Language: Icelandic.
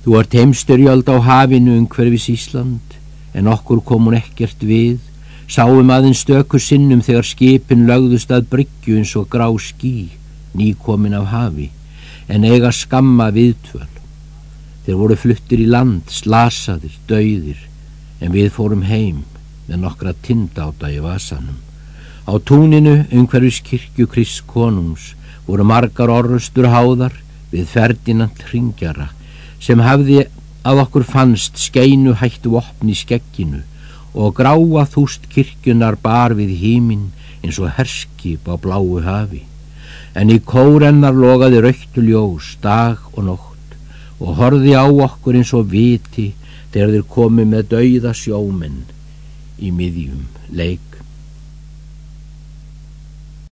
Þú ert heimstyrjöld á hafinu umhverfis Ísland, en okkur kom hún ekkert við, sáum aðeins stöku sinnum þegar skipin lögðust að bryggju eins og grá skí, nýkomin af hafi, en eiga skamma viðtvöl. Þeir voru fluttir í land, slasaðir, dauðir, en við fórum heim með nokkra tindáta í vasanum. Á túninu umhverfis kirkju Krist konungs voru margar orrustur háðar við Ferdinand Ringjara sem hafði að okkur fannst skeinu hættu opni skegginu og gráa þúst kirkjunar bar við hímin eins og herskip á bláu hafi. En í kórennar logaði rauktul jós dag og nótt og horði á okkur eins og viti þegar þeir komi með dauða sjómen í miðjum leik